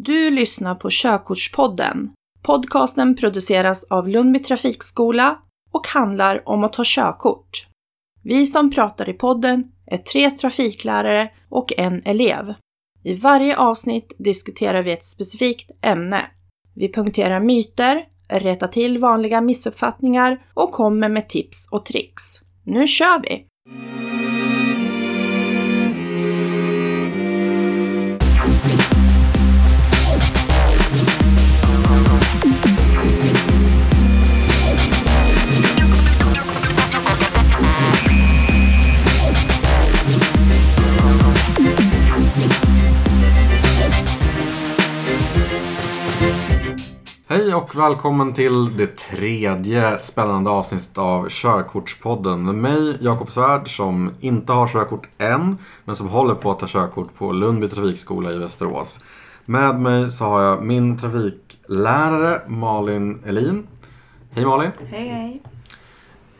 Du lyssnar på Körkortspodden. Podcasten produceras av Lundby Trafikskola och handlar om att ta körkort. Vi som pratar i podden är tre trafiklärare och en elev. I varje avsnitt diskuterar vi ett specifikt ämne. Vi punkterar myter, rättar till vanliga missuppfattningar och kommer med tips och tricks. Nu kör vi! Hej och välkommen till det tredje spännande avsnittet av Körkortspodden med mig Jakob Svärd som inte har körkort än men som håller på att ta körkort på Lundby trafikskola i Västerås. Med mig så har jag min trafiklärare Malin Elin. Hej Malin! Hej hej.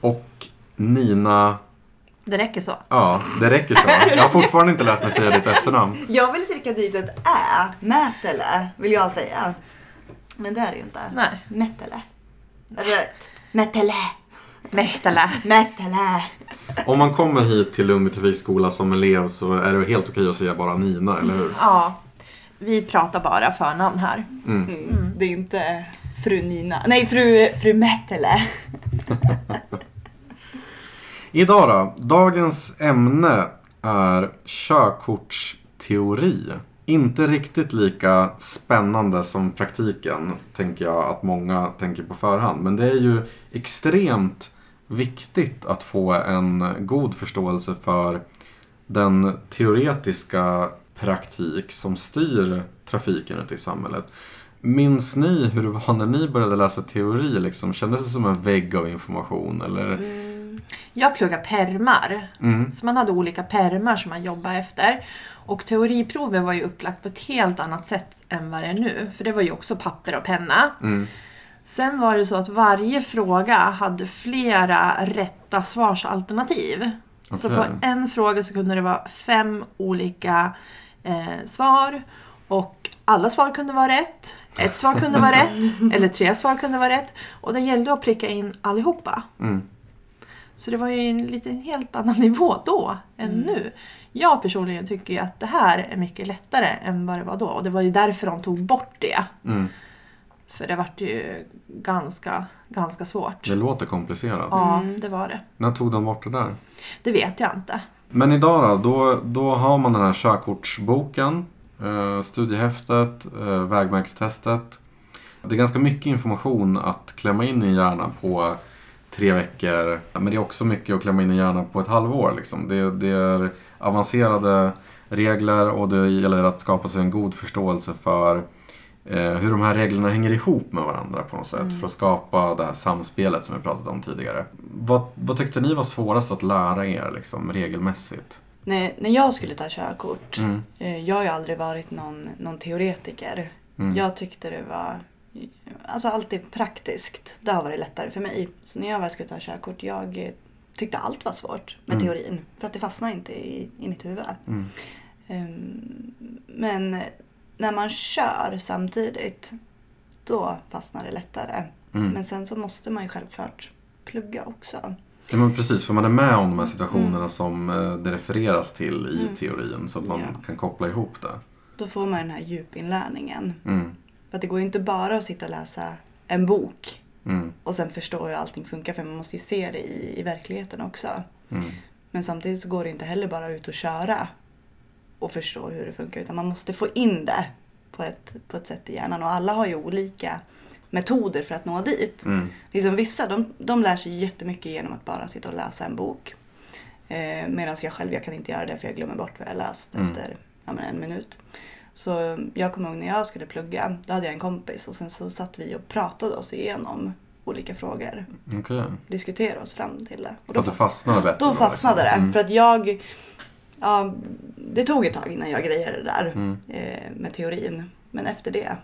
Och Nina Det räcker så. Ja, det räcker så. Jag har fortfarande inte lärt mig säga ditt efternamn. Jag vill trycka dit ett ä. Mätele vill jag säga. Men det är det ju inte. Nej. Det rätt? Mätele. Mehtälä. Mätele. Om man kommer hit till Lundby trafikskola som elev så är det helt okej att säga bara Nina, eller hur? Ja, vi pratar bara förnamn här. Mm. Det är inte fru Nina. Nej, fru, fru Mätele. Idag då? Dagens ämne är körkortsteori. Inte riktigt lika spännande som praktiken, tänker jag att många tänker på förhand. Men det är ju extremt viktigt att få en god förståelse för den teoretiska praktik som styr trafiken ute i samhället. Minns ni hur det var när ni började läsa teori? Liksom? Kändes det som en vägg av information? Eller? Mm. Jag pluggar permar. Mm. Så man hade olika permar som man jobbade efter. Och teoriprovet var ju upplagt på ett helt annat sätt än vad det är nu. För det var ju också papper och penna. Mm. Sen var det så att varje fråga hade flera rätta svarsalternativ. Så Okej. på en fråga så kunde det vara fem olika eh, svar. Och alla svar kunde vara rätt. Ett svar kunde vara rätt. Eller tre svar kunde vara rätt. Och det gällde att pricka in allihopa. Mm. Så det var ju en lite helt annan nivå då än nu. Jag personligen tycker ju att det här är mycket lättare än vad det var då. Och det var ju därför de tog bort det. Mm. För det vart ju ganska, ganska svårt. Det låter komplicerat. Ja, det var det. När tog de bort det där? Det vet jag inte. Men idag då, då, då har man den här körkortsboken, eh, studiehäftet, eh, vägmärkstestet. Det är ganska mycket information att klämma in i hjärnan på tre veckor. Men det är också mycket att klämma in i hjärnan på ett halvår. Liksom. Det, det är avancerade regler och det gäller att skapa sig en god förståelse för eh, hur de här reglerna hänger ihop med varandra på något sätt. För att skapa det här samspelet som vi pratat om tidigare. Vad, vad tyckte ni var svårast att lära er liksom, regelmässigt? När, när jag skulle ta körkort. Mm. eh, Jag har ju aldrig varit någon, någon teoretiker. Mm. Jag tyckte det var alltså alltid praktiskt. Det har varit lättare för mig. Så när jag väl skulle ta körkort, jag tyckte allt var svårt med Mm. teorin. För att det fastnade inte i, i mitt huvud. Mm. Ehm, Men när man kör samtidigt, då fastnar det lättare. Mm. Men sen så måste man ju självklart plugga också. Ja, men precis, för man är med om de här situationerna som eh, det refereras till i Mm. teorin så att man Ja. kan koppla ihop det. Då får man den här djupinlärningen. För att det går ju inte bara att sitta och läsa en bok Mm. och sen förstå hur allting funkar för man måste ju se det i, i verkligheten också. Mm. Men samtidigt så går det inte heller bara ut och köra och förstå hur det funkar utan man måste få in det på ett, på ett sätt i hjärnan och alla har ju olika metoder för att nå dit. Mm. Liksom vissa de, de lär sig jättemycket genom att bara sitta och läsa en bok. Eh, Medan jag själv jag kan inte göra det för jag glömmer bort vad jag läst Mm. efter ja, en minut. Så jag kommer ihåg när jag skulle plugga, då hade jag en kompis och sen så satt vi och pratade oss igenom olika frågor. Okej. Diskuterade oss fram till det. Och Att det fastnade bättre då fastnade det. liksom. Mm. För att jag... Ja, det tog ett tag innan jag grejade det där Mm. eh, med teorin. Men efter det.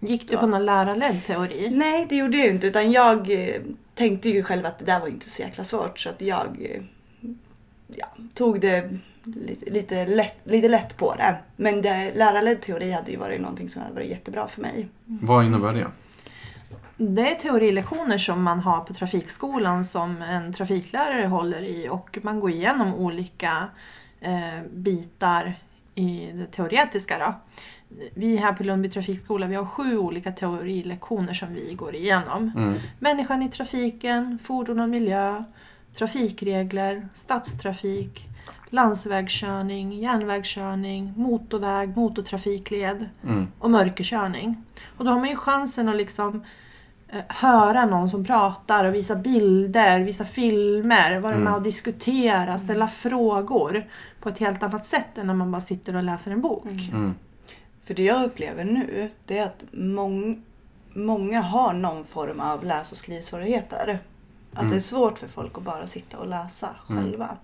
Gick du på någon lärarledd teori? Nej, det gjorde jag ju inte. Utan jag eh, tänkte ju själv att det där var inte så jäkla svårt. Så att jag eh, ja, tog det lite, lite, lätt, lite lätt på det. Men det, lärarledd teori hade ju varit någonting som hade varit jättebra för mig. Vad innebär det? Det är teorilektioner som man har på trafikskolan som en trafiklärare håller i och man går igenom olika eh, bitar i det teoretiska. Då. Vi här på Lundby trafikskola vi har sju olika teorilektioner som vi går igenom. Mm. Människan i trafiken, fordon och miljö, trafikregler, stadstrafik, landsvägskörning, järnvägskörning, motorväg, motortrafikled Mm. och mörkerkörning. Och då har man ju chansen att liksom eh, höra någon som pratar och visa bilder, visa filmer, vara Mm. med och diskutera, ställa frågor på ett helt annat sätt än när man bara sitter och läser en bok. Mm. För det jag upplever nu, det är att mång, många har någon form av läs och skrivsvårigheter. Att Mm. det är svårt för folk att bara sitta och läsa Mm. själva.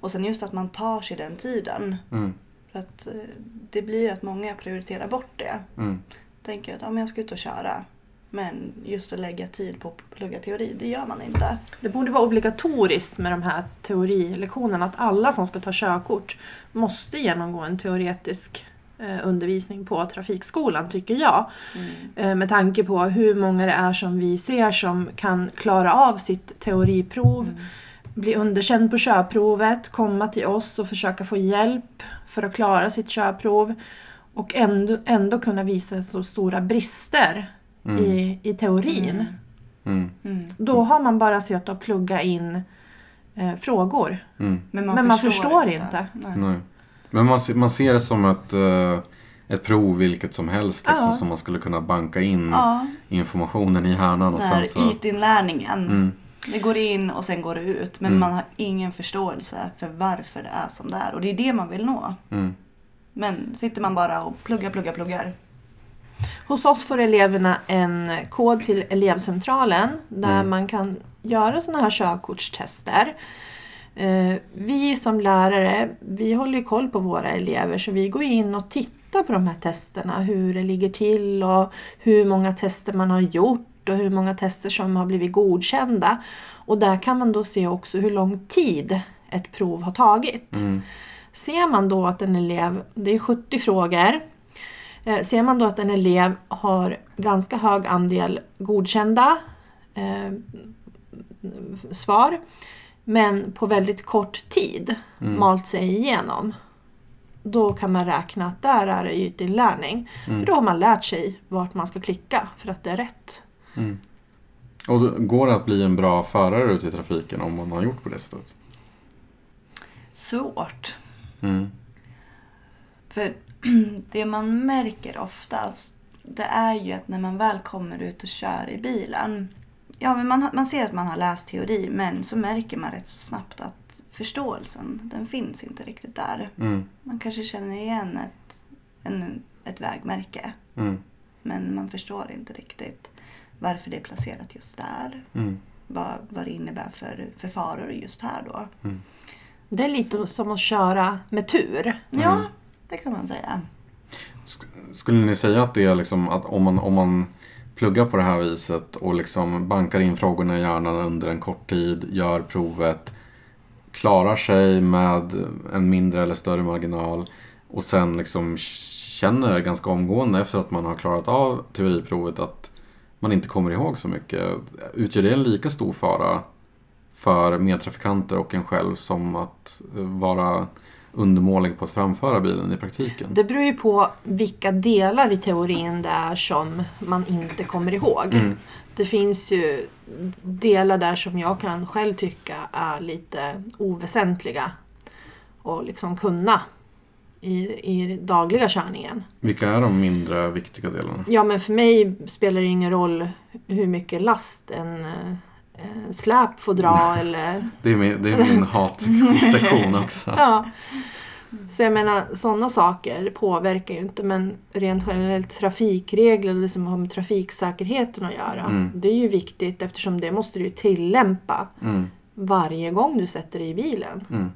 Och sen just att man tar sig den tiden. Mm. För att eh, det blir att många prioriterar bort det. Mm. Tänker att ja, men jag ska ut och köra. Men just att lägga tid på att plugga teori, det gör man inte. Det borde vara obligatoriskt med de här teorilektionerna att alla som ska ta körkort måste genomgå en teoretisk undervisning på trafikskolan tycker jag. Eh, Med tanke på hur många det är som vi ser som kan klara av sitt teoriprov, bli underkänd på körprovet, komma till oss och försöka få hjälp för att klara sitt körprov och ändå, ändå kunna visa så stora brister Mm. i, i teorin. Mm. Mm. Då har man bara suttit och plugga in eh, frågor. Mm. Men man, Men man förstår, förstår inte. inte. Nej. Nej. Men man, man ser det som ett, eh, ett prov vilket som helst. Liksom, Ja. Som man skulle kunna banka in Ja, informationen i hjärnan. Och den sen här så, ytinlärningen. mm, Det går in och sen går det ut. Men Mm. man har ingen förståelse för varför det är som det är. Och det är det man vill nå. mm, Men sitter man bara och pluggar, pluggar, pluggar. Hos oss får eleverna en kod till elevcentralen där Mm. man kan göra sådana här körkortstester. Eh, Vi som lärare, vi håller ju koll på våra elever så vi går in och tittar på de här testerna, hur det ligger till och hur många tester man har gjort och hur många tester som har blivit godkända. Och där kan man då se också hur lång tid ett prov har tagit. mm, Ser man då att en elev, det är 70 frågor, eh, ser man då att en elev har ganska hög andel godkända eh, svar men på väldigt kort tid Mm. malt sig igenom. Då kan man räkna att där är det ytinlärning. Mm. För då har man lärt sig vart man ska klicka för att det är rätt. mm. Och då, går det att bli en bra förare ute i trafiken om man har gjort på det sättet? Svårt. Mm, För det man märker oftast det är ju att när man väl kommer ut och kör i bilen. Ja, men man, man ser att man har läst teori men så märker man rätt så snabbt att förståelsen den finns inte riktigt där. mm, Man kanske känner igen ett, en, ett vägmärke mm, men man förstår inte riktigt varför det är placerat just där. mm, Vad, vad det innebär för, för faror just här då. Det är lite som att köra med tur. Ja, Mm. det kan man säga. Sk- Skulle ni säga att det är liksom att om man, om man pluggar på det här viset och liksom bankar in frågorna i hjärnan under en kort tid, gör provet, klarar sig med en mindre eller större marginal och sen liksom känner ganska omgående efter att man har klarat av teoriprovet att man inte kommer ihåg så mycket. Utgör det en lika stor fara för medtrafikanter och en själv som att vara undermålig på att framföra bilen i praktiken? Det beror ju på vilka delar i teorin det är som man inte kommer ihåg. Mm. Det finns ju delar där som jag kan själv tycka är lite oväsentliga och liksom kunna i, i dagliga körningen. Vilka är de mindre viktiga delarna? Ja men för mig spelar det ingen roll hur mycket last en, eh, släp får dra eller Det är min, det är min hatsektion också. Ja. Så jag menar, sådana saker påverkar ju inte men rent generellt trafikregler det som har med trafiksäkerheten att göra. Mm. Det är ju viktigt eftersom det måste du tillämpa Mm, varje gång du sätter dig i bilen. mm,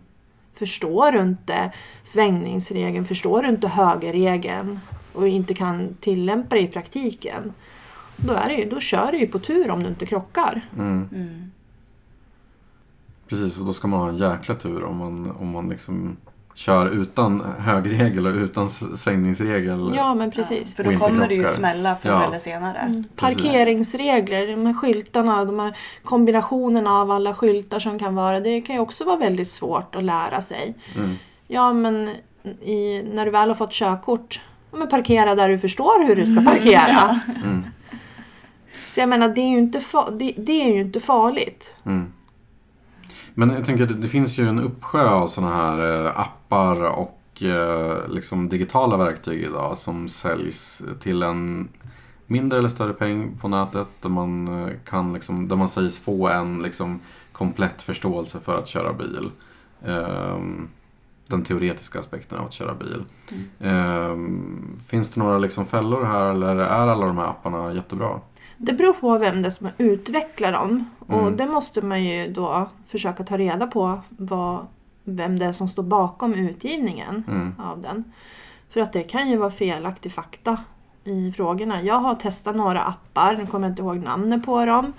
Förstår du inte svängningsregeln, förstår du inte högerregeln och inte kan tillämpa det i praktiken. Då, är det ju, då kör du ju på tur om du inte krockar. mm. Mm. Precis, och då ska man ha en jäkla tur om man, om man liksom kör utan högregel och utan svängningsregel. Ja, men precis. För Och då kommer det ju smälla förr Ja. eller senare. Mm. Parkeringsregler, de här skyltarna, de här kombinationerna av alla skyltar som kan vara, det kan ju också vara väldigt svårt att lära sig. Mm. Ja, men i, när du väl har fått körkort, ja, men parkera där du förstår hur du ska parkera. Mm. Så jag menar, det är ju inte, fa- det, det är ju inte farligt. Mm. Men jag tänker, det, det finns ju en uppsjö av sådana här eh, appar och eh, liksom digitala verktyg idag som säljs till en mindre eller större peng på nätet där man, eh, kan liksom, där man sägs få en liksom, komplett förståelse för att köra bil. Ehm, den teoretiska aspekten av att köra bil. Ehm, finns det några liksom fällor här eller är alla de här apparna jättebra? Det beror på vem det är som utvecklar dem. Och Mm. det måste man ju då försöka ta reda på vad, vem det är som står bakom utgivningen Mm. av den. För att det kan ju vara felaktig fakta i frågorna. Jag har testat några appar, nu kommer jag inte ihåg namnet på dem.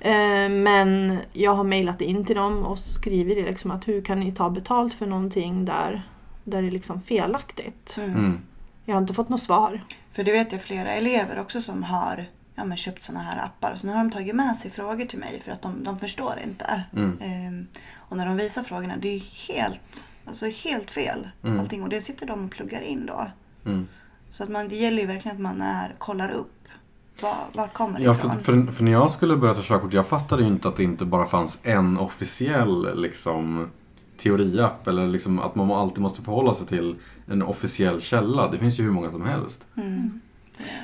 Eh, Men jag har mejlat in till dem och skrivit det liksom att hur kan ni ta betalt för någonting där, där det är liksom felaktigt. Mm. Mm. Jag har inte fått något svar. För det vet jag flera elever också som har ja, men köpt såna här appar. Så nu har de tagit med sig frågor till mig för att de, de förstår inte. Mm. Ehm, och när de visar frågorna, det är helt, alltså helt fel. Mm. Allting. Och det sitter de och pluggar in då. Mm. Så att man, det gäller ju verkligen att man är, kollar upp. Var, var kommer det Ja, ifrån? för, för, för när jag skulle börja ta körkort, jag fattade ju inte att det inte bara fanns en officiell liksom, teoriapp. Eller liksom att man alltid måste förhålla sig till en officiell källa. Det finns ju hur många som helst. Mm.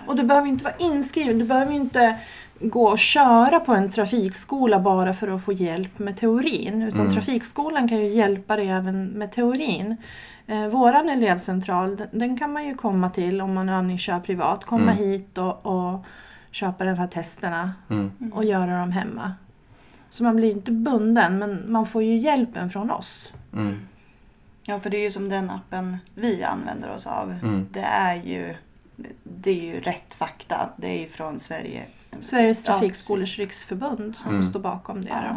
Och du behöver inte vara inskriven, du behöver inte gå och köra på en trafikskola bara för att få hjälp med teorin. Utan Mm. trafikskolan kan ju hjälpa dig även med teorin. Eh, våran elevcentral, den, den kan man ju komma till om man övningskör privat. Komma Mm. hit och, och köpa de här testerna Mm. och göra dem hemma. Så man blir inte bunden, men man får ju hjälpen från oss. Mm. Ja, för det är ju som den appen vi använder oss av. Mm. Det är ju det är ju rätt fakta. Det är ju från Sverige. Sveriges Ja, trafikskolors riksförbund som Mm. står bakom det. Ja.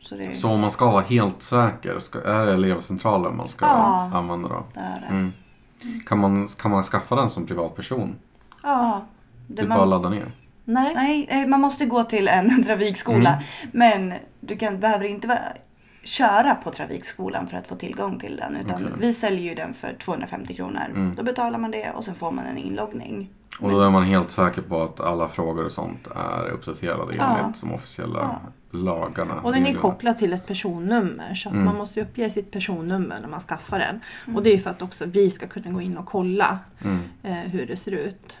Så det är, Så om man ska vara helt säker, ska, är det elevcentralen man ska Ja. använda då? det är det. Mm. Kan, man, kan man skaffa den som privatperson? Ja. Det är man, bara att ladda ner? Nej. nej, eh, man måste gå till en trafikskola. Mm. Men du kan, behöver inte vara, köra på trafikskolan för att få tillgång till den. Utan Okej. vi säljer ju den för 250 kronor. Mm. Då betalar man det och sen får man en inloggning. Och då är man helt säker på att alla frågor och sånt är uppdaterade Ja. enligt de officiella Ja. lagarna. Och den är kopplad till ett personnummer så att Mm. man måste uppge sitt personnummer när man skaffar den. Och det är för att också vi ska kunna gå in och kolla Mm. eh, hur det ser ut.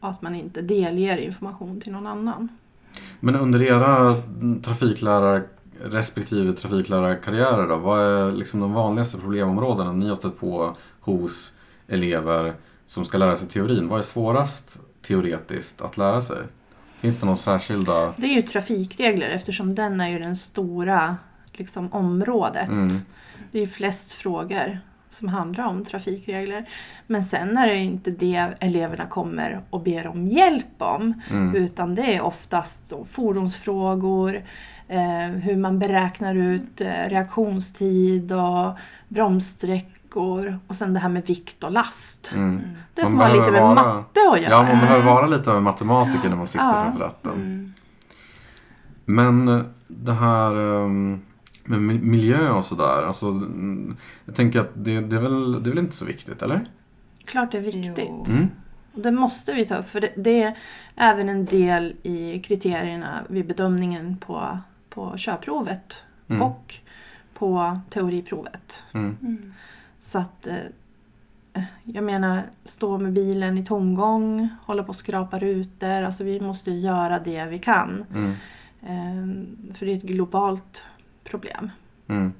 Och att man inte delger information till någon annan. Men under era trafiklärar respektive trafiklärarkarriärer då, vad är liksom de vanligaste problemområdena ni har stött på hos elever som ska lära sig teorin? Vad är svårast teoretiskt att lära sig? Finns det några särskilda? Det är ju trafikregler eftersom den är ju den stora liksom, området. Mm. Det är ju flest frågor som handlar om trafikregler. Men sen är det inte det eleverna kommer och ber om hjälp om. Mm. Utan det är oftast fordonsfrågor, hur man beräknar ut eh, reaktionstid och bromssträckor och sen det här med vikt och last. Mm. Det Man som har lite med vara- matte att göra. Ja, man behöver vara lite av en matematiker när man sitter Ja. framför ratten. Mm. Men eh, det här ehm, med mi- miljö och sådär. Alltså, mm, jag tänker att det, det, är väl, det är väl inte så viktigt, eller? Klart det är viktigt. Mm. Det måste vi ta upp för det, det är även en del i kriterierna vid bedömningen på, på körprovet Mm. och på teoriprovet. Mm. Så att eh, jag menar, stå med bilen i tomgång, hålla på och skrapa rutor. Alltså vi måste göra det vi kan. Mm. Eh, för det är ett globalt problem. Mm.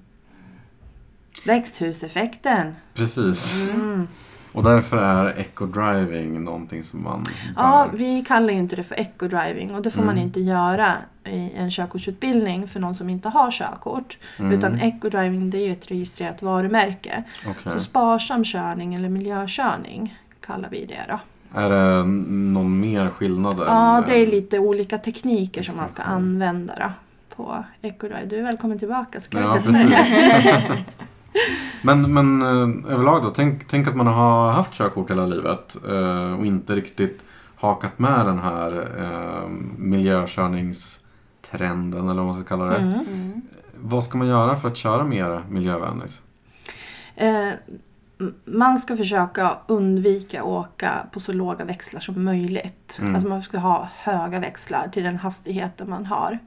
Växthuseffekten. Precis. Mm. Och därför är eco-driving någonting som man Ja, bör... vi kallar inte det för eco-driving och det får man Mm. inte göra i en körkortsutbildning för någon som inte har körkort. Mm. Utan eco-driving det är ju ett registrerat varumärke. Okej. Så sparsam körning eller miljökörning kallar vi det då. Är det någon mer skillnad? Ja, än- det är lite olika tekniker som man ska använda då på eco-drive. Du är välkommen tillbaka så kan Ja, vi testa. Men, men eh, överlag då, tänk, tänk att man har haft körkort hela livet eh, och inte riktigt hakat med den här eh, miljökörningstrenden eller vad man ska kalla det. Mm. Mm. Vad ska man göra för att köra mer miljövänligt? Eh, man ska försöka undvika att åka på så låga växlar som möjligt. Mm. Alltså man ska ha höga växlar till den hastigheten man har.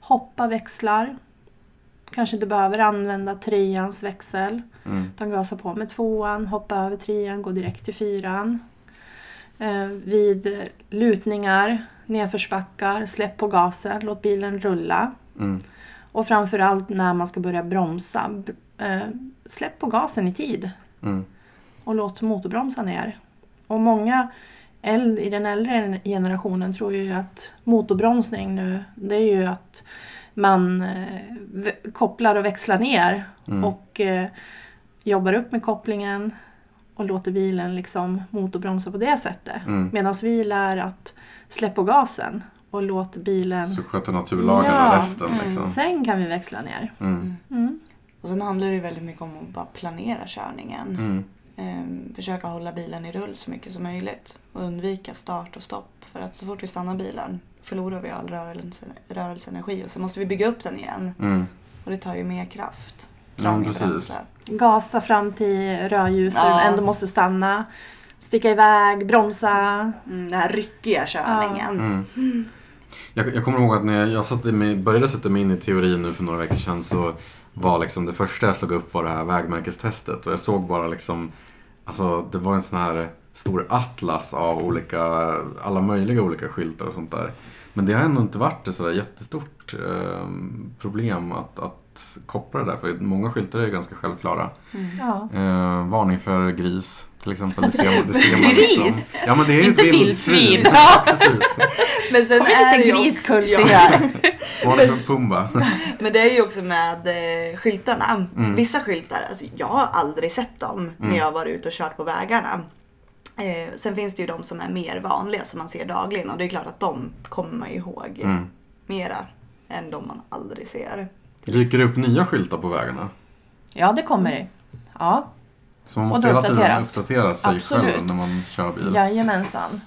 Hoppa växlar. Kanske inte behöver använda treans växel. Mm. Utan gasa på med tvåan, hoppa över trean, gå direkt till fyran. Eh, vid lutningar, nedförsbackar, släpp på gasen, låt bilen rulla. Mm. Och framförallt när man ska börja bromsa, eh, släpp på gasen i tid Mm. och låt motorbromsa ner. Och många i den äldre generationen tror ju att motorbromsning nu, det är ju att man eh, kopplar och växlar ner Mm. och eh, jobbar upp med kopplingen och låter bilen liksom motorbromsa på det sättet. Mm. Medan vi lär att släppa på gasen och låt bilen... Så sköter naturlagarna Ja, resten mm. liksom. Sen kan vi växla ner. Mm. Mm. Och sen handlar det ju väldigt mycket om att bara planera körningen. Mm. Ehm, försöka hålla bilen i rull så mycket som möjligt. Och undvika start och stopp. För att så fort vi stannar bilen förlorar vi all rörelse, rörelseenergi och så måste vi bygga upp den igen. Mm. Och det tar ju mer kraft. Ja, precis. Gasa fram till rödljus där Ja. du ändå måste stanna. Sticka iväg, bromsa. Mm, den här ryckiga körningen. Mm. Jag, jag kommer ihåg att när jag, jag satte mig, började sätta mig in i teorin nu för några veckor sedan så var liksom det första jag slog upp var det här vägmärkestestet och jag såg bara liksom Alltså det var en sån här stor atlas av olika, alla möjliga olika skyltar och sånt där. Men det har ändå inte varit ett sådär jättestort eh, problem att, att koppla det där för många skyltar är ju ganska självklara. Ja. Eh, varning för gris till exempel. Det ser man, det ser man liksom. Gris? Ja men det är ju ett Inte vildsvin. Ja, precis. Men sen är det ju liten också- griskulting Ja. här. Varning för Pumba. Men det är ju också med eh, skyltarna. Mm. Vissa skyltar, alltså, jag har aldrig sett dem när jag har varit ute och kört på vägarna. Eh, sen finns det ju de som är mer vanliga som man ser dagligen och det är klart att de kommer man ihåg Mm. mera än de man aldrig ser. Dyker det upp nya skyltar på vägarna? Ja, det kommer det. Ja, Så man måste hela tiden uppdatera sig Absolut. själv när man kör bil. jajamensan.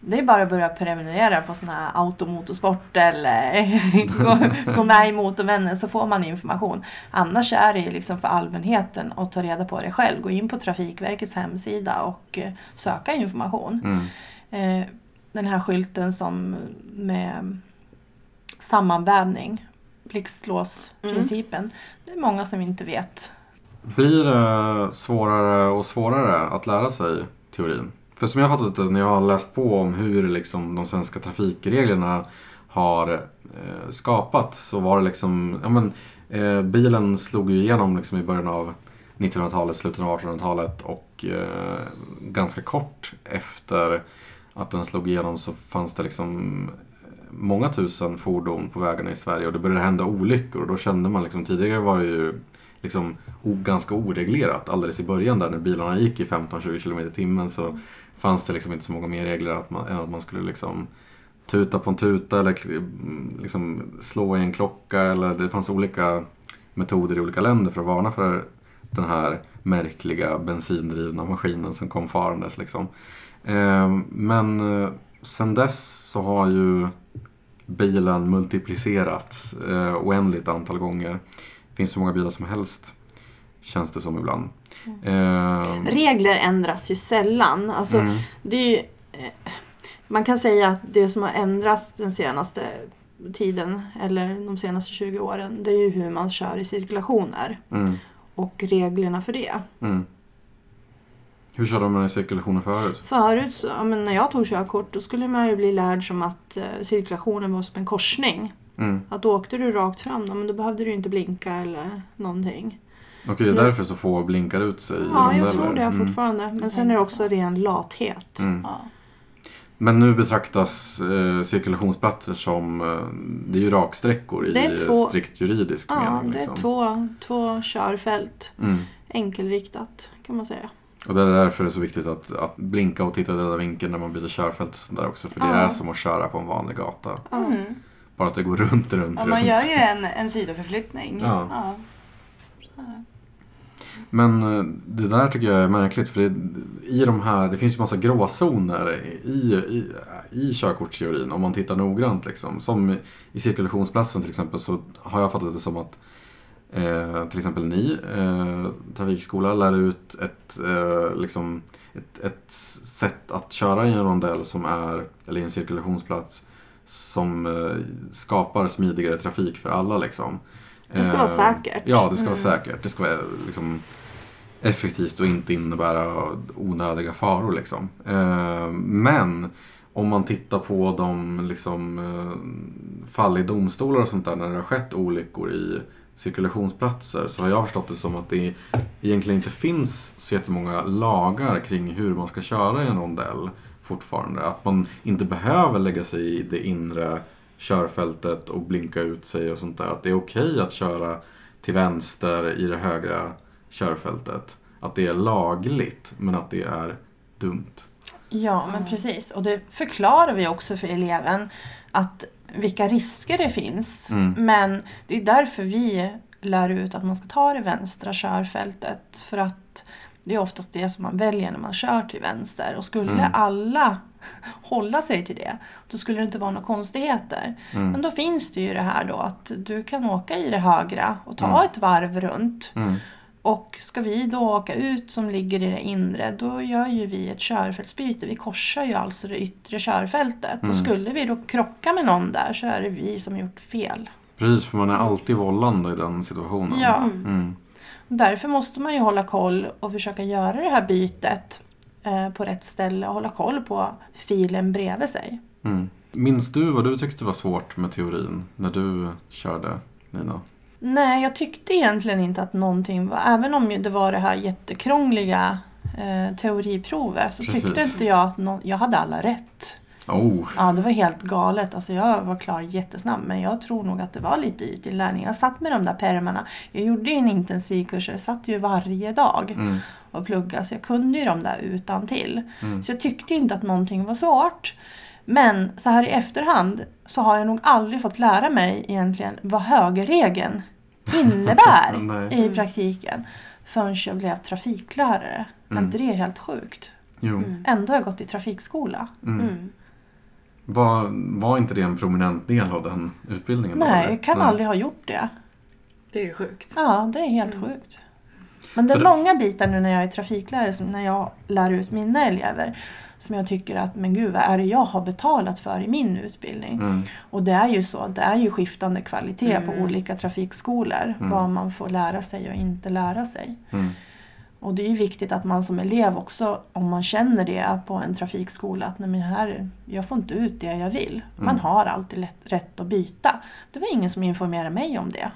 Det är bara att börja prenumerera på sån här automotorsport eller gå, gå med i Motorvänner så får man information. Annars är det liksom för allmänheten att ta reda på det själv. Gå in på Trafikverkets hemsida och eh, söka information. Mm. Eh, Den här skylten som med sammanvävning, blixtlåsprincipen. Det är många som inte vet. Blir det svårare och svårare att lära sig teorin? För som jag har fattat det när jag har läst på om hur liksom de svenska trafikreglerna har eh, skapats så var det liksom, ja men eh, bilen slog ju igenom liksom i början av 1900-talet, slutet av 1800-talet och eh, ganska kort efter att den slog igenom så fanns det liksom eh, många tusen fordon på vägarna i Sverige och det började hända olyckor och då kände man liksom, tidigare var det ju liksom ganska oreglerat. Alldeles i början där när bilarna gick i 15-20 km i timmen så fanns det liksom inte så många mer regler att man, än att man skulle liksom tuta på en tuta eller mm, liksom slå i en klocka eller det fanns olika metoder i olika länder för att varna för den här märkliga bensindrivna maskinen som kom farandes liksom. Ehm, men eh, sen dess så har ju bilen multiplicerats eh, oändligt antal gånger. Finns så många bilar som helst, känns det som ibland. Eh, Regler ändras ju sällan. Alltså, mm, det ju, eh, man kan säga att det som har ändrats den senaste tiden eller de senaste 20 åren det är ju hur man kör i cirkulationer mm, och reglerna för det. mm. Hur körde man i cirkulationen förut? Förut, så, ja, men när jag tog körkort, då skulle man ju bli lärd som att eh, cirkulationen var som en korsning. Mm. Att åkte du rakt fram, ja, men då behövde du inte blinka eller någonting. Okej, det är därför så få blinkar ut sig i Ja, jag rondeller. tror det Mm. fortfarande. Men sen är det också ren lathet. Mm. Ja. Men nu betraktas eh, cirkulationsplatser som eh, det är ju raksträckor i två- strikt juridisk Ja, mening. det är Liksom. två, två körfält. Mm. Enkelriktat kan man säga. Och det är därför det är så viktigt att, att blinka och titta i döda vinkeln när man byter körfält där också. För det Ja. är som att köra på en vanlig gata. Ja. Mm. Bara att det går runt, runt, Ja, runt. man gör ju en, en sidoförflyttning. Ja. Ja. Men eh, det där tycker jag är märkligt för det, i de här, det finns ju massa gråzoner i, i, i körkortsteorin om man tittar noggrant. Liksom. Som i cirkulationsplatsen till exempel så har jag fattat det som att eh, till exempel ni, eh, trafikskola, lär ut ett, eh, liksom, ett, ett sätt att köra i en rondell som är, eller i en cirkulationsplats som eh, skapar smidigare trafik för alla. Liksom. Det ska vara säkert. Ja, det ska vara säkert. Det ska vara liksom, effektivt och inte innebära onödiga faror. Liksom. Eh, men om man tittar på de liksom, eh, fall i domstolar och sånt där när det har skett olyckor i cirkulationsplatser så har jag förstått det som att det egentligen inte finns så jättemånga lagar kring hur man ska köra i en rondell fortfarande. Att man inte behöver lägga sig i det inre körfältet och blinka ut sig och sånt där. Att det är okej okay att köra till vänster i det högra körfältet. Att det är lagligt men att det är dumt. Ja, men precis. Och det förklarar vi också för eleven. Att vilka risker det finns. Mm. Men det är därför vi lär ut att man ska ta det vänstra körfältet. För att det är oftast det som man väljer när man kör till vänster. Och skulle mm. alla hålla sig till det, då skulle det inte vara några konstigheter. Mm. Men då finns det ju det här då att du kan åka i det högra och ta mm. ett varv runt. Mm. Och ska vi då åka ut som ligger i det inre, då gör ju vi ett körfältsbyte. Vi korsar ju alltså det yttre körfältet. Mm. Och skulle vi då krocka med någon där så är det vi som gjort fel. Precis, för man är alltid vållande i den situationen. Ja. Mm. Därför måste man ju hålla koll och försöka göra det här bytet eh, på rätt ställe och hålla koll på filen bredvid sig. Mm. Minns du vad du tyckte var svårt med teorin när du körde, Nina? Nej, jag tyckte egentligen inte att någonting var... Även om det var det här jättekrångliga eh, teoriprovet så Precis. tyckte inte jag att no, jag hade alla rätt. Oh. Ja, det var helt galet. Alltså, jag var klar jättesnabbt men jag tror nog att det var lite ytinlärning. Jag satt med de där permarna. Jag gjorde ju en intensivkurs, jag satt ju varje dag mm. och pluggade så jag kunde ju de där utan till. Mm. Så jag tyckte inte att någonting var svårt. Men så här i efterhand så har jag nog aldrig fått lära mig egentligen vad högerregeln innebär i praktiken förrän jag blev trafiklärare. Mm. inte det är helt sjukt? Jo. Mm. Ändå har jag gått i trafikskola. Mm. Mm. Var, var inte det en prominent del av den utbildningen? Nej, jag kan Nej. aldrig ha gjort det. Det är sjukt. Ja, det är helt mm. sjukt. Men det är många bitar nu när jag är trafiklärare, som när jag lär ut mina elever, som jag tycker att, men gud vad är det jag har betalat för i min utbildning? Mm. Och det är ju så, det är ju skiftande kvalitet mm. på olika trafikskolor, mm. vad man får lära sig och inte lära sig. Mm. Och det är ju viktigt att man som elev också, om man känner det på en trafikskola, att nej men här, jag får inte ut det jag vill. Man mm. har alltid lätt, rätt att byta. Det var ingen som informerade mig om det.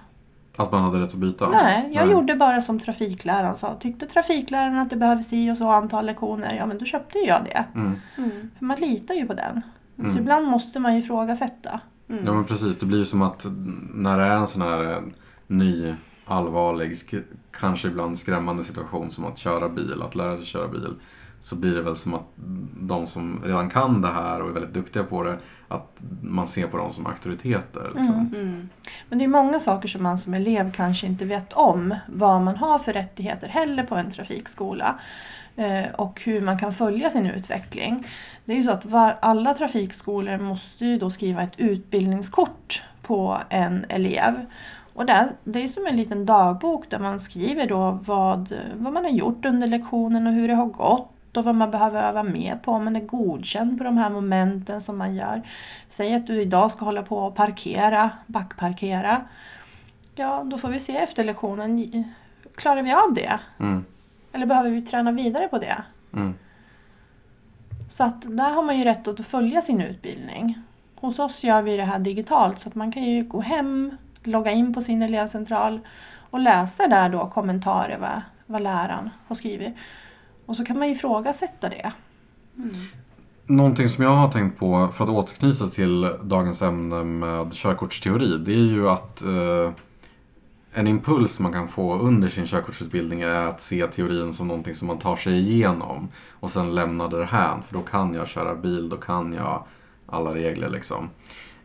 Att man hade rätt att byta? Nej, jag Nej. gjorde bara som trafikläraren sa. Tyckte trafikläraren att det behöver si och så antal lektioner, ja men då köpte jag det. Mm. Mm. För man litar ju på den. Mm. Så ibland måste man ju ifrågasätta. Mm. Ja men precis, det blir som att när det är en sån här eh, ny, allvarlig, kanske ibland skrämmande situation som att köra bil, att lära sig köra bil så blir det väl som att de som redan kan det här och är väldigt duktiga på det, att man ser på dem som auktoriteter. Liksom. Mm. Mm. Men det är många saker som man som elev kanske inte vet om, vad man har för rättigheter heller på en trafikskola eh, och hur man kan följa sin utveckling. Det är ju så att var, alla trafikskolor måste ju då skriva ett utbildningskort på en elev. Och det, det är som en liten dagbok där man skriver då vad, vad man har gjort under lektionen och hur det har gått och vad man behöver öva mer på, om man är godkänd på de här momenten som man gör. Säg att du idag ska hålla på och parkera, backparkera. Ja, då får vi se efter lektionen, klarar vi av det? Mm. Eller behöver vi träna vidare på det? Mm. Så att där har man ju rätt att följa sin utbildning. Hos oss gör vi det här digitalt så att man kan ju gå hem, logga in på sin elevcentral och läsa där då kommentarer vad, vad läraren har skrivit. Och så kan man ifrågasätta det. Mm. Någonting som jag har tänkt på för att återknyta till dagens ämne med körkortsteori. Det är ju att eh, en impuls man kan få under sin körkortsutbildning är att se teorin som någonting som man tar sig igenom och sen lämnar det här. För då kan jag köra bil, då kan jag alla regler liksom.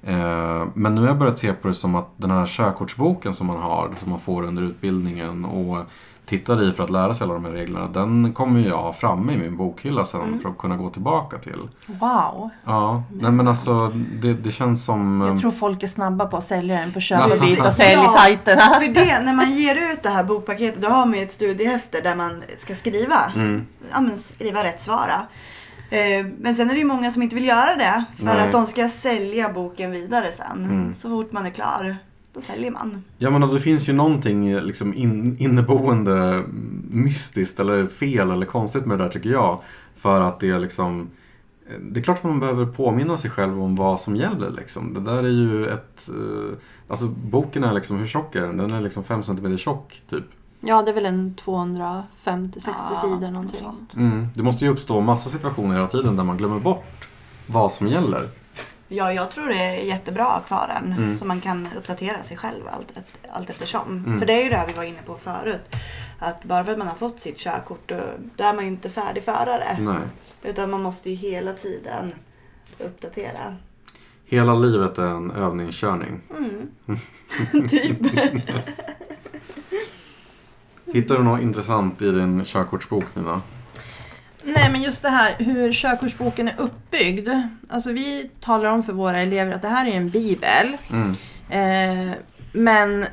Eh, men nu har jag börjat se på det som att den här körkortsboken som man har, som man får under utbildningen och tittar i för att lära sig alla de här reglerna, den kommer jag ha framme i min bokhylla sen Mm. för att kunna gå tillbaka till. Wow. Ja, nej men alltså det, det känns som... Jag eh, tror folk är snabba på att sälja den på köp och och Ja. säljsajterna. För det, när man ger ut det här bokpaketet, då har man ju ett studiehäfte där man ska skriva. Mm. Ja, men skriva rätt svara. Eh, Men sen är det ju många som inte vill göra det. För Nej. att de ska sälja boken vidare sen. Mm. Så fort man är klar, då säljer man. Ja men det finns ju någonting liksom in, inneboende mystiskt eller fel eller konstigt med det där tycker jag. För att det är liksom det är klart att man behöver påminna sig själv om vad som gäller. Liksom. Det där är ju ett... eh, Alltså boken är liksom, hur tjock är den? Den är liksom 5 cm tjock, typ. Ja, det är väl en 250-60 Ja, sidor någonting. sånt. Mm. Det måste ju uppstå massa situationer hela tiden där man glömmer bort vad som gäller. Ja, jag tror det är jättebra att ha den. Mm. Så man kan uppdatera sig själv allt, allt eftersom. Mm. För det är ju det här vi var inne på förut. Att bara för att man har fått sitt körkort, då, då är man ju inte färdig förare. Nej. Utan man måste ju hela tiden uppdatera. Hela livet är en övningskörning. Mm. typ. Hittar du något intressant i din körkortsbok Nina? Nej, men just det här hur körkortsboken är uppbyggd. Alltså vi talar om för våra elever att det här är en bibel. Mm. Eh, men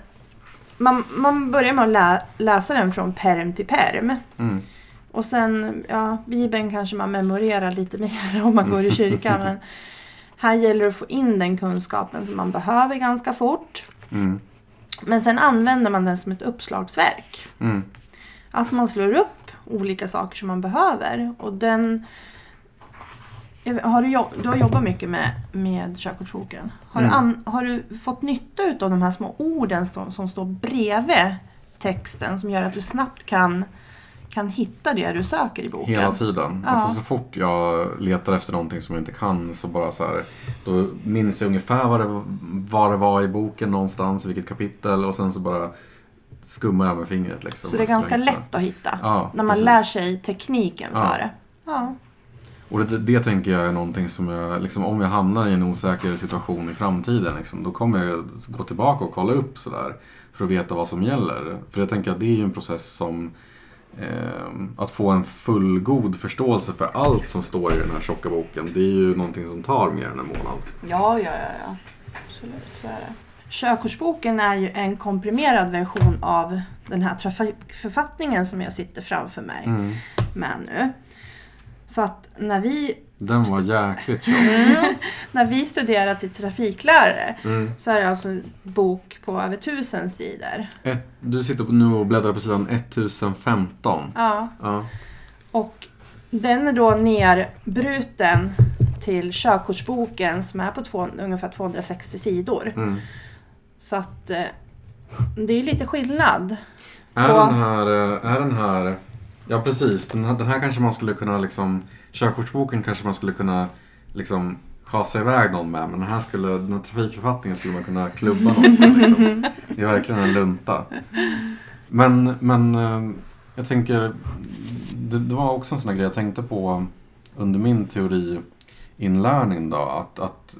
man, man börjar med att lä, läsa den från perm till perm. Mm. Och sen, ja, bibeln kanske man memorerar lite mer om man går i kyrkan. men här gäller det att få in den kunskapen som man behöver ganska fort. Mm. Men sen använder man den som ett uppslagsverk. Mm. Att man slår upp olika saker som man behöver. Och den... Har du, jobb, du har jobbat mycket med, med körkortsboken. Har, Mm. an, har du fått nytta av de här små orden som, som står bredvid texten som gör att du snabbt kan, kan hitta det du söker i boken? Hela tiden. Ja. Alltså så fort jag letar efter någonting som jag inte kan så bara så här. Då minns jag ungefär vad det, vad det var i boken någonstans, vilket kapitel och sen så bara skummar jag med fingret liksom. Så det är ganska lätt att hitta. Ja, när man precis. lär sig tekniken Ja. för det. Ja. Och det, det tänker jag är någonting som jag, liksom, om jag hamnar i en osäker situation i framtiden, liksom, då kommer jag gå tillbaka och kolla upp sådär. För att veta vad som gäller. För jag tänker att det är ju en process som att få en fullgod förståelse för allt som står i den här tjocka boken. Det är ju någonting som tar mer än en månad. Ja, ja, ja, ja. Absolut, så är det. Körkortsboken är ju en komprimerad version av den här trafikförfattningen som jag sitter framför mig Mm. med nu. Så att när vi, Den var jäkligt tjock. när vi studerar till trafiklärare Mm. så är det alltså en bok på över tusen sidor. Ett, du sitter nu och bläddrar på sidan 1015. Ja. Ja. Och den är då nerbruten till körkortsboken som är på två, ungefär 260 sidor. Mm. Så att eh, det är lite skillnad. Är På- den här, eh, är den här, ja precis, den här, den här kanske man skulle kunna liksom, körkortsboken kanske man skulle kunna liksom schasa iväg någon med, men den här skulle, den här trafikförfattningen skulle man kunna klubba någon med liksom. Det är verkligen en lunta. Men, men eh, jag tänker, det, det var också en sån här grej jag tänkte på under min teoriinlärning då, att, att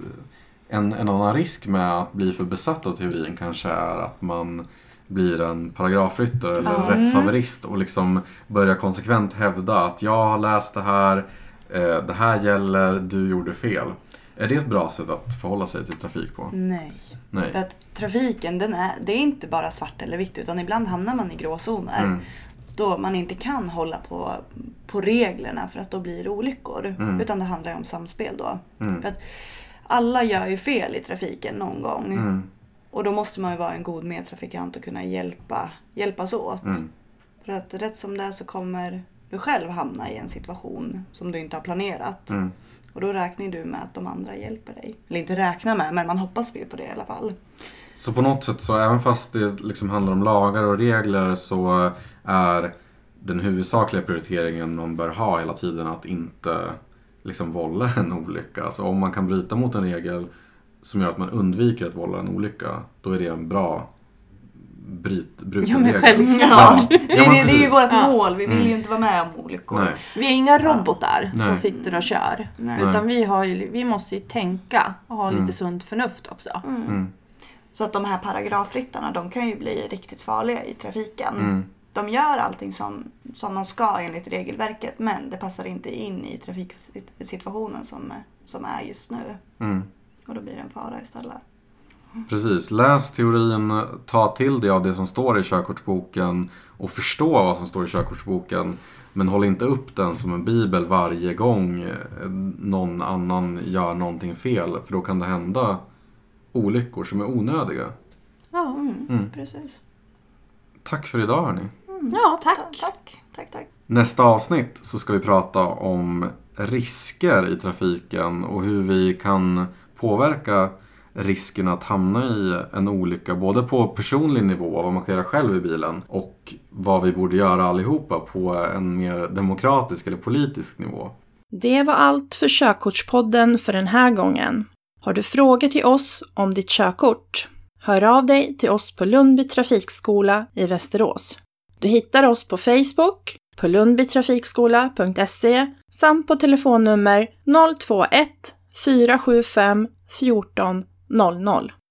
en, en annan risk med att bli för besatt av teorin kanske är att man blir en paragrafryttare eller Ja. rättshaverist och liksom börjar konsekvent hävda att jag har läst det här, eh, det här gäller, du gjorde fel. Är det ett bra sätt att förhålla sig till trafik på? Nej. För Nej. att trafiken, den är, det är inte bara svart eller vitt. Utan ibland hamnar man i gråzoner. Mm. Då man inte kan hålla på, på reglerna för att då blir det olyckor. Mm. Utan det handlar ju om samspel då. Mm. För att alla gör ju fel i trafiken någon gång. Och då måste man ju vara en god medtrafikant och kunna hjälpa, hjälpas åt. Mm. För att rätt som det är så kommer du själv hamna i en situation som du inte har planerat. Mm. Och då räknar du med att de andra hjälper dig. Eller inte räkna med, men man hoppas ju på det i alla fall. Så på något sätt så även fast det liksom handlar om lagar och regler så är den huvudsakliga prioriteringen man bör ha hela tiden att inte liksom vålla en olycka. Alltså om man kan bryta mot en regel som gör att man undviker att vålla en olycka, då är det en bra bryt, Ja, brutit men regler. självklart. Ja, Det, ja, är- det är ju vårt Ja. mål. Vi vill Mm. ju inte vara med om olyckor. Nej. Vi är inga robotar som Nej. sitter och kör. Nej. Utan vi, har ju, vi måste ju tänka och ha Mm. lite sunt förnuft också. Mm. Så att de här paragrafryttarna de kan ju bli riktigt farliga i trafiken. Mm. De gör allting som, som man ska enligt regelverket men det passar inte in i trafiksituationen som, som är just nu. Mm. Och då blir det en fara istället. Precis. Läs teorin, ta till dig av det som står i körkortsboken och förstå vad som står i körkortsboken. Men håll inte upp den som en bibel varje gång eh, någon annan gör någonting fel. För då kan det hända olyckor som är onödiga. Ja, Mm, Mm. Precis. Tack för idag hörni. ja tack. Ta- Tack, tack, tack. Nästa avsnitt så ska vi prata om risker i trafiken och hur vi kan påverka risken att hamna i en olycka både på personlig nivå, vad man kan göra själv i bilen och vad vi borde göra allihopa på en mer demokratisk eller politisk nivå. Det var allt för Körkortspodden för den här gången. Har du frågor till oss om ditt körkort? Hör av dig till oss på Lundby trafikskola i Västerås. Du hittar oss på Facebook, på lundbytrafikskola.se samt på telefonnummer 021 475 14 00.